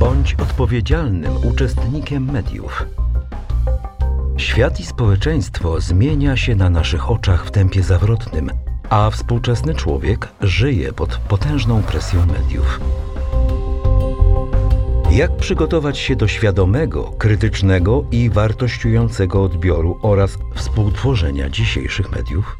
Bądź odpowiedzialnym uczestnikiem mediów. Świat i społeczeństwo zmienia się na naszych oczach w tempie zawrotnym, a współczesny człowiek żyje pod potężną presją mediów. Jak przygotować się do świadomego, krytycznego i wartościującego odbioru oraz współtworzenia dzisiejszych mediów?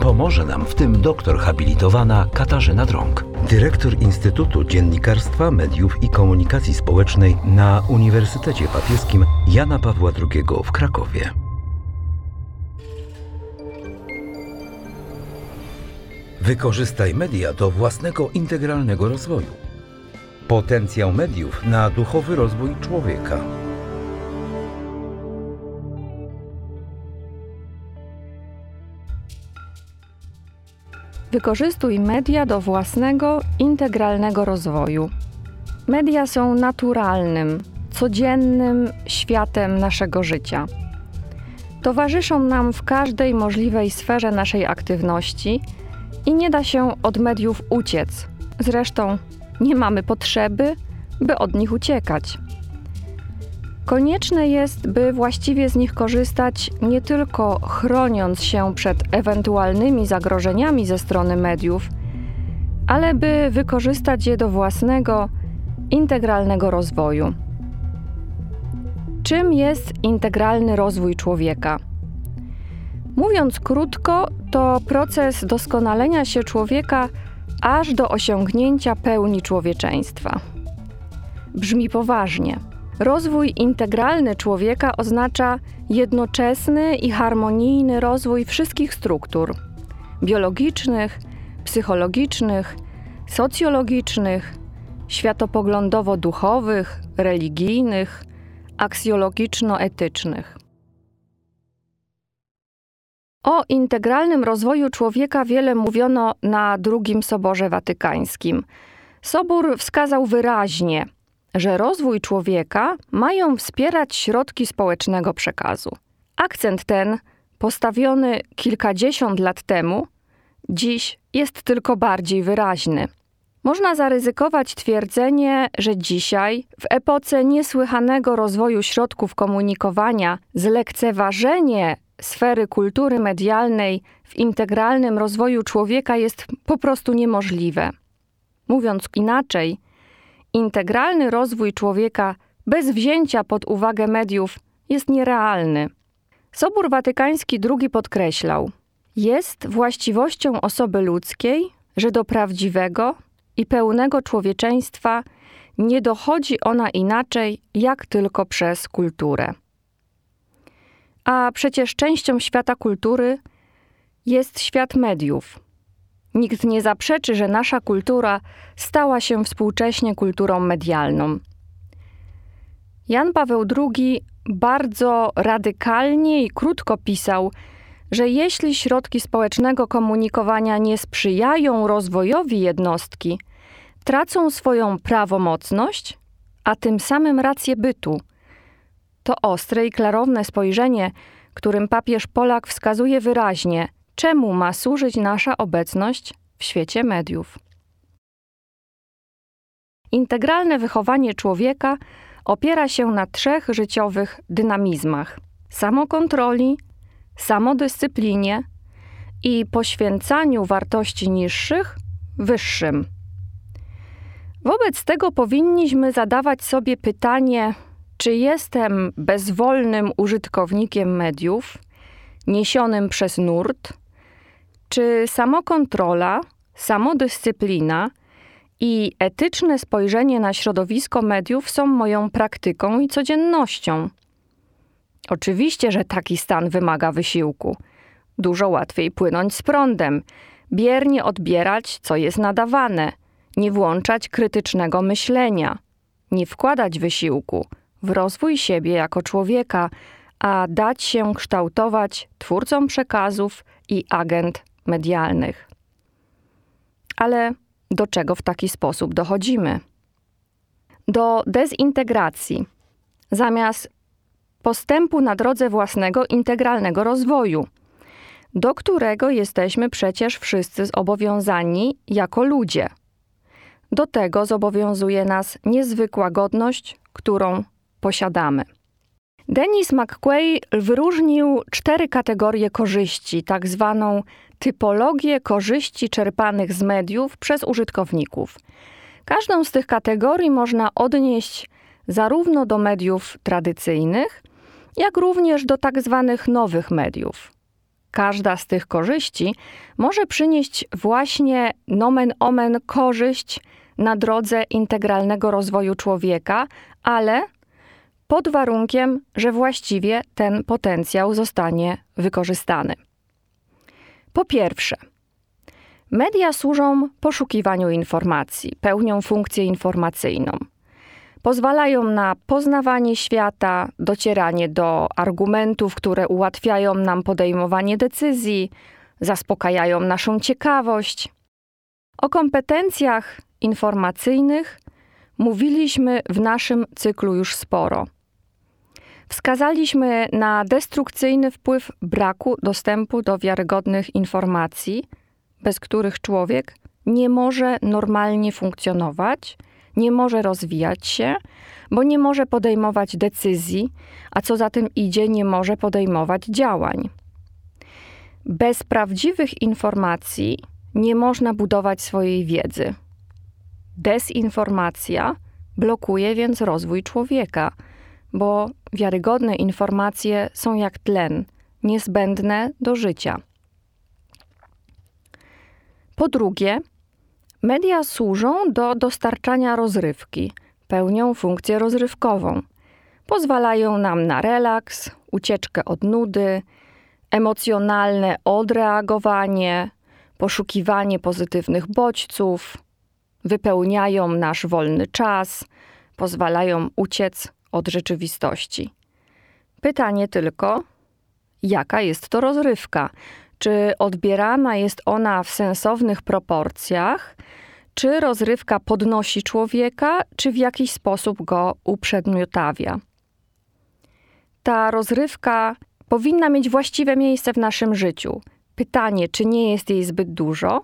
Pomoże nam w tym doktor habilitowana Katarzyna Drąg, dyrektor Instytutu Dziennikarstwa, Mediów i Komunikacji Społecznej na Uniwersytecie Papieskim Jana Pawła II w Krakowie. Wykorzystaj media do własnego integralnego rozwoju. Potencjał mediów na duchowy rozwój człowieka. Wykorzystuj media do własnego, integralnego rozwoju. Media są naturalnym, codziennym światem naszego życia. Towarzyszą nam w każdej możliwej sferze naszej aktywności i nie da się od mediów uciec. Zresztą nie mamy potrzeby, by od nich uciekać. Konieczne jest, by właściwie z nich korzystać nie tylko chroniąc się przed ewentualnymi zagrożeniami ze strony mediów, ale by wykorzystać je do własnego, integralnego rozwoju. Czym jest integralny rozwój człowieka? Mówiąc krótko, to proces doskonalenia się człowieka aż do osiągnięcia pełni człowieczeństwa. Brzmi poważnie. Rozwój integralny człowieka oznacza jednoczesny i harmonijny rozwój wszystkich struktur biologicznych, psychologicznych, socjologicznych, światopoglądowo-duchowych, religijnych, aksjologiczno-etycznych. O integralnym rozwoju człowieka wiele mówiono na II Soborze Watykańskim. Sobór wskazał wyraźnie, że rozwój człowieka mają wspierać środki społecznego przekazu. Akcent ten, postawiony kilkadziesiąt lat temu, dziś jest tylko bardziej wyraźny. Można zaryzykować twierdzenie, że dzisiaj, w epoce niesłychanego rozwoju środków komunikowania, zlekceważenie sfery kultury medialnej w integralnym rozwoju człowieka jest po prostu niemożliwe. Mówiąc inaczej, integralny rozwój człowieka bez wzięcia pod uwagę mediów jest nierealny. Sobór Watykański II podkreślał: Jest właściwością osoby ludzkiej, że do prawdziwego i pełnego człowieczeństwa nie dochodzi ona inaczej, jak tylko przez kulturę. A przecież częścią świata kultury jest świat mediów. Nikt nie zaprzeczy, że nasza kultura stała się współcześnie kulturą medialną. Jan Paweł II bardzo radykalnie i krótko pisał, że jeśli środki społecznego komunikowania nie sprzyjają rozwojowi jednostki, tracą swoją prawomocność, a tym samym rację bytu – to ostre i klarowne spojrzenie, którym papież Polak wskazuje wyraźnie, czemu ma służyć nasza obecność w świecie mediów. Integralne wychowanie człowieka opiera się na trzech życiowych dynamizmach: samokontroli, samodyscyplinie i poświęcaniu wartości niższych wyższym. Wobec tego powinniśmy zadawać sobie pytanie, czy jestem bezwolnym użytkownikiem mediów, niesionym przez nurt? Czy samokontrola, samodyscyplina i etyczne spojrzenie na środowisko mediów są moją praktyką i codziennością? Oczywiście, że taki stan wymaga wysiłku. Dużo łatwiej płynąć z prądem, biernie odbierać, co jest nadawane, nie włączać krytycznego myślenia, nie wkładać wysiłku w rozwój siebie jako człowieka, a dać się kształtować twórcą przekazów i agent medialnych. Ale do czego w taki sposób dochodzimy? Do dezintegracji, zamiast postępu na drodze własnego integralnego rozwoju, do którego jesteśmy przecież wszyscy zobowiązani jako ludzie. Do tego zobowiązuje nas niezwykła godność, którą posiadamy. Denis McQuay wyróżnił cztery kategorie korzyści, tak zwaną typologię korzyści czerpanych z mediów przez użytkowników. Każdą z tych kategorii można odnieść zarówno do mediów tradycyjnych, jak również do tak zwanych nowych mediów. Każda z tych korzyści może przynieść właśnie nomen omen korzyść na drodze integralnego rozwoju człowieka, ale pod warunkiem, że właściwie ten potencjał zostanie wykorzystany. Po pierwsze, media służą poszukiwaniu informacji, pełnią funkcję informacyjną. Pozwalają na poznawanie świata, docieranie do argumentów, które ułatwiają nam podejmowanie decyzji, zaspokajają naszą ciekawość. O kompetencjach informacyjnych mówiliśmy w naszym cyklu już sporo. Wskazaliśmy na destrukcyjny wpływ braku dostępu do wiarygodnych informacji, bez których człowiek nie może normalnie funkcjonować, nie może rozwijać się, bo nie może podejmować decyzji, a co za tym idzie, nie może podejmować działań. Bez prawdziwych informacji nie można budować swojej wiedzy. Desinformacja blokuje więc rozwój człowieka, bo wiarygodne informacje są jak tlen, niezbędne do życia. Po drugie, media służą do dostarczania rozrywki, pełnią funkcję rozrywkową. Pozwalają nam na relaks, ucieczkę od nudy, emocjonalne odreagowanie, poszukiwanie pozytywnych bodźców, wypełniają nasz wolny czas, pozwalają uciec od rzeczywistości. Pytanie tylko, jaka jest to rozrywka? Czy odbierana jest ona w sensownych proporcjach? Czy rozrywka podnosi człowieka, czy w jakiś sposób go uprzedmiotawia? Ta rozrywka powinna mieć właściwe miejsce w naszym życiu. Pytanie, czy nie jest jej zbyt dużo,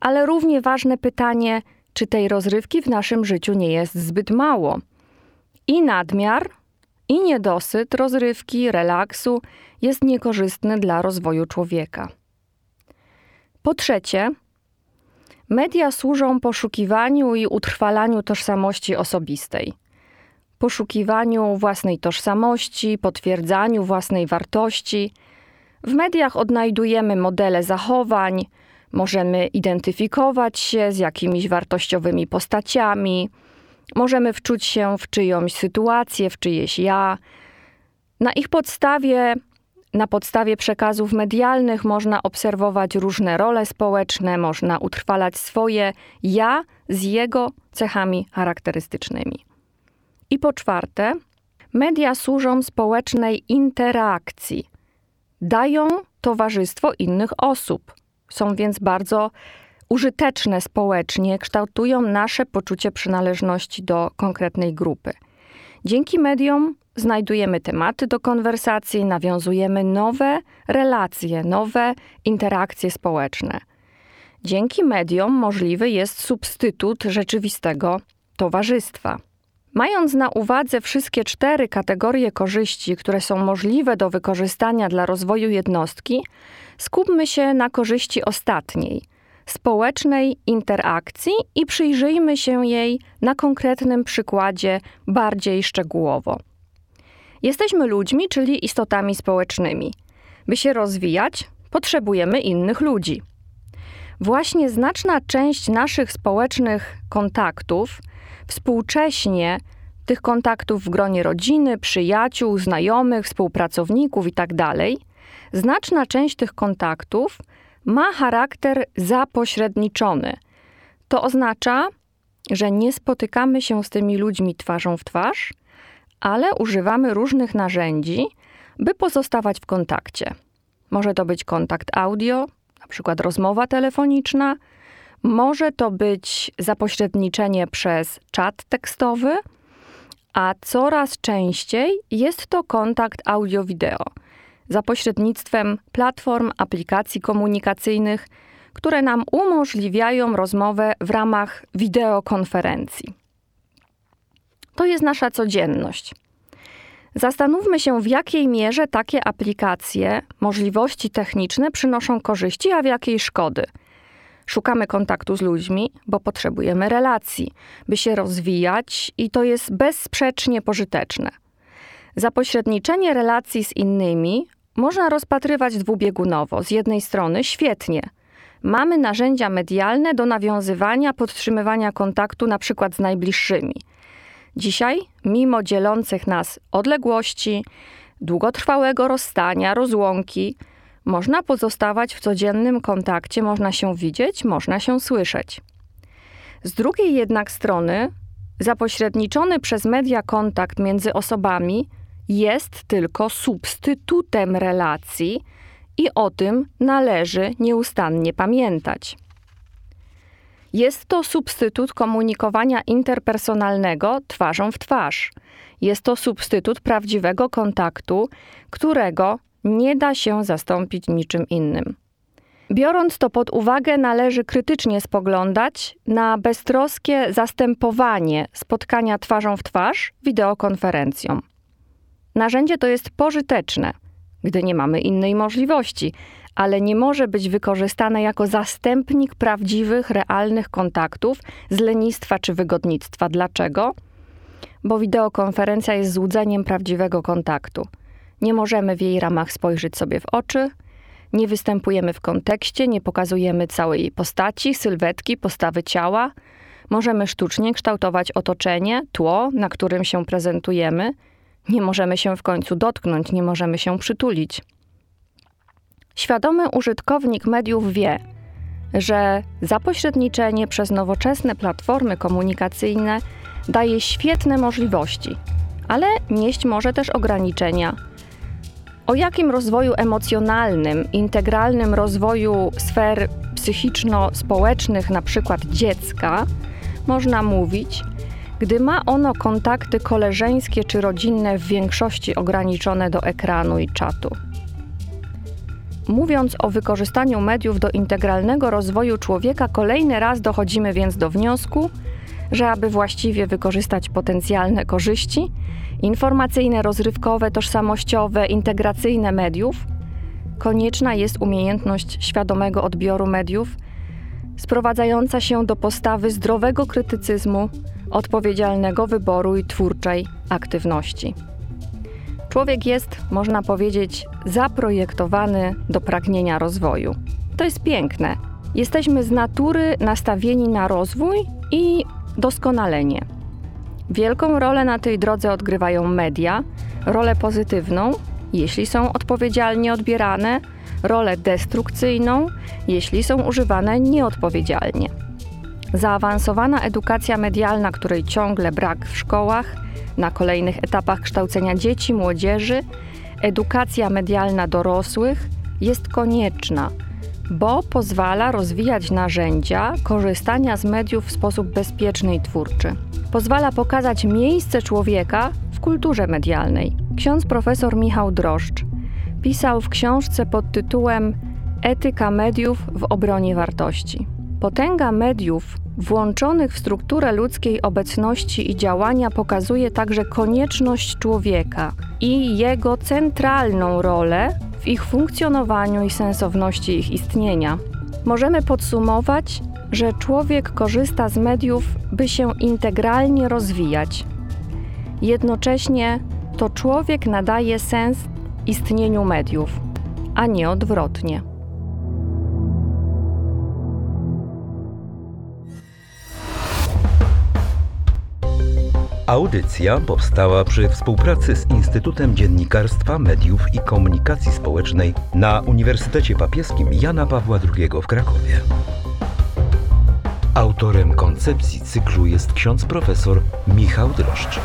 ale równie ważne pytanie, czy tej rozrywki w naszym życiu nie jest zbyt mało. I nadmiar, i niedosyt rozrywki, relaksu jest niekorzystny dla rozwoju człowieka. Po trzecie, media służą poszukiwaniu i utrwalaniu tożsamości osobistej. Poszukiwaniu własnej tożsamości, potwierdzaniu własnej wartości. W mediach odnajdujemy modele zachowań, możemy identyfikować się z jakimiś wartościowymi postaciami, Możemy wczuć się w czyjąś sytuację, w czyjeś ja. Na ich podstawie, na podstawie przekazów medialnych można obserwować różne role społeczne, można utrwalać swoje ja z jego cechami charakterystycznymi. I po czwarte, media służą społecznej interakcji. Dają towarzystwo innych osób. Są więc bardzo użyteczne społecznie, kształtują nasze poczucie przynależności do konkretnej grupy. Dzięki mediom znajdujemy tematy do konwersacji, nawiązujemy nowe relacje, nowe interakcje społeczne. Dzięki mediom możliwy jest substytut rzeczywistego towarzystwa. Mając na uwadze wszystkie cztery kategorie korzyści, które są możliwe do wykorzystania dla rozwoju jednostki, skupmy się na korzyści ostatniej – społecznej interakcji i przyjrzyjmy się jej na konkretnym przykładzie bardziej szczegółowo. Jesteśmy ludźmi, czyli istotami społecznymi. By się rozwijać, potrzebujemy innych ludzi. Właśnie znaczna część naszych społecznych kontaktów współcześnie tych kontaktów w gronie rodziny, przyjaciół, znajomych, współpracowników itd., tak znaczna część tych kontaktów ma charakter zapośredniczony. To oznacza, że nie spotykamy się z tymi ludźmi twarzą w twarz, ale używamy różnych narzędzi, by pozostawać w kontakcie. Może to być kontakt audio, na przykład rozmowa telefoniczna, może to być zapośredniczenie przez czat tekstowy, a coraz częściej jest to kontakt audio-wideo za pośrednictwem platform, aplikacji komunikacyjnych, które nam umożliwiają rozmowę w ramach wideokonferencji. To jest nasza codzienność. Zastanówmy się, w jakiej mierze takie aplikacje, możliwości techniczne przynoszą korzyści, a w jakiej szkody. Szukamy kontaktu z ludźmi, bo potrzebujemy relacji, by się rozwijać i to jest bezsprzecznie pożyteczne. Zapośredniczenie relacji z innymi można rozpatrywać dwubiegunowo. Z jednej strony świetnie. Mamy narzędzia medialne do nawiązywania, podtrzymywania kontaktu na przykład z najbliższymi. Dzisiaj, mimo dzielących nas odległości, długotrwałego rozstania, rozłąki, można pozostawać w codziennym kontakcie, można się widzieć, można się słyszeć. Z drugiej jednak strony, zapośredniczony przez media kontakt między osobami jest tylko substytutem relacji i o tym należy nieustannie pamiętać. Jest to substytut komunikowania interpersonalnego twarzą w twarz. Jest to substytut prawdziwego kontaktu, którego nie da się zastąpić niczym innym. Biorąc to pod uwagę, należy krytycznie spoglądać na beztroskie zastępowanie spotkania twarzą w twarz wideokonferencją. Narzędzie to jest pożyteczne, gdy nie mamy innej możliwości, ale nie może być wykorzystane jako zastępnik prawdziwych, realnych kontaktów z lenistwa czy wygodnictwa. Dlaczego? Bo wideokonferencja jest złudzeniem prawdziwego kontaktu. Nie możemy w jej ramach spojrzeć sobie w oczy, nie występujemy w kontekście, nie pokazujemy całej postaci, sylwetki, postawy ciała. Możemy sztucznie kształtować otoczenie, tło, na którym się prezentujemy. Nie możemy się w końcu dotknąć, nie możemy się przytulić. Świadomy użytkownik mediów wie, że zapośredniczenie przez nowoczesne platformy komunikacyjne daje świetne możliwości, ale nieść może też ograniczenia. O jakim rozwoju emocjonalnym, integralnym rozwoju sfer psychiczno-społecznych, np. dziecka, można mówić, gdy ma ono kontakty koleżeńskie czy rodzinne w większości ograniczone do ekranu i czatu? Mówiąc o wykorzystaniu mediów do integralnego rozwoju człowieka, kolejny raz dochodzimy więc do wniosku, że aby właściwie wykorzystać potencjalne korzyści informacyjne, rozrywkowe, tożsamościowe, integracyjne mediów, konieczna jest umiejętność świadomego odbioru mediów, sprowadzająca się do postawy zdrowego krytycyzmu, odpowiedzialnego wyboru i twórczej aktywności. Człowiek jest, można powiedzieć, zaprojektowany do pragnienia rozwoju. To jest piękne. Jesteśmy z natury nastawieni na rozwój i doskonalenie. Wielką rolę na tej drodze odgrywają media, rolę pozytywną, jeśli są odpowiedzialnie odbierane, rolę destrukcyjną, jeśli są używane nieodpowiedzialnie. Zaawansowana edukacja medialna, której ciągle brak w szkołach, na kolejnych etapach kształcenia dzieci, młodzieży, edukacja medialna dorosłych jest konieczna, bo pozwala rozwijać narzędzia korzystania z mediów w sposób bezpieczny i twórczy. Pozwala pokazać miejsce człowieka w kulturze medialnej. Ksiądz profesor Michał Droszcz pisał w książce pod tytułem Etyka mediów w obronie wartości. Potęga mediów włączonych w strukturę ludzkiej obecności i działania pokazuje także konieczność człowieka i jego centralną rolę w ich funkcjonowaniu i sensowności ich istnienia. Możemy podsumować, że człowiek korzysta z mediów, by się integralnie rozwijać. Jednocześnie to człowiek nadaje sens istnieniu mediów, a nie odwrotnie. Audycja powstała przy współpracy z Instytutem Dziennikarstwa, Mediów i Komunikacji Społecznej na Uniwersytecie Papieskim Jana Pawła II w Krakowie. Autorem koncepcji cyklu jest ksiądz profesor Michał Droszcz.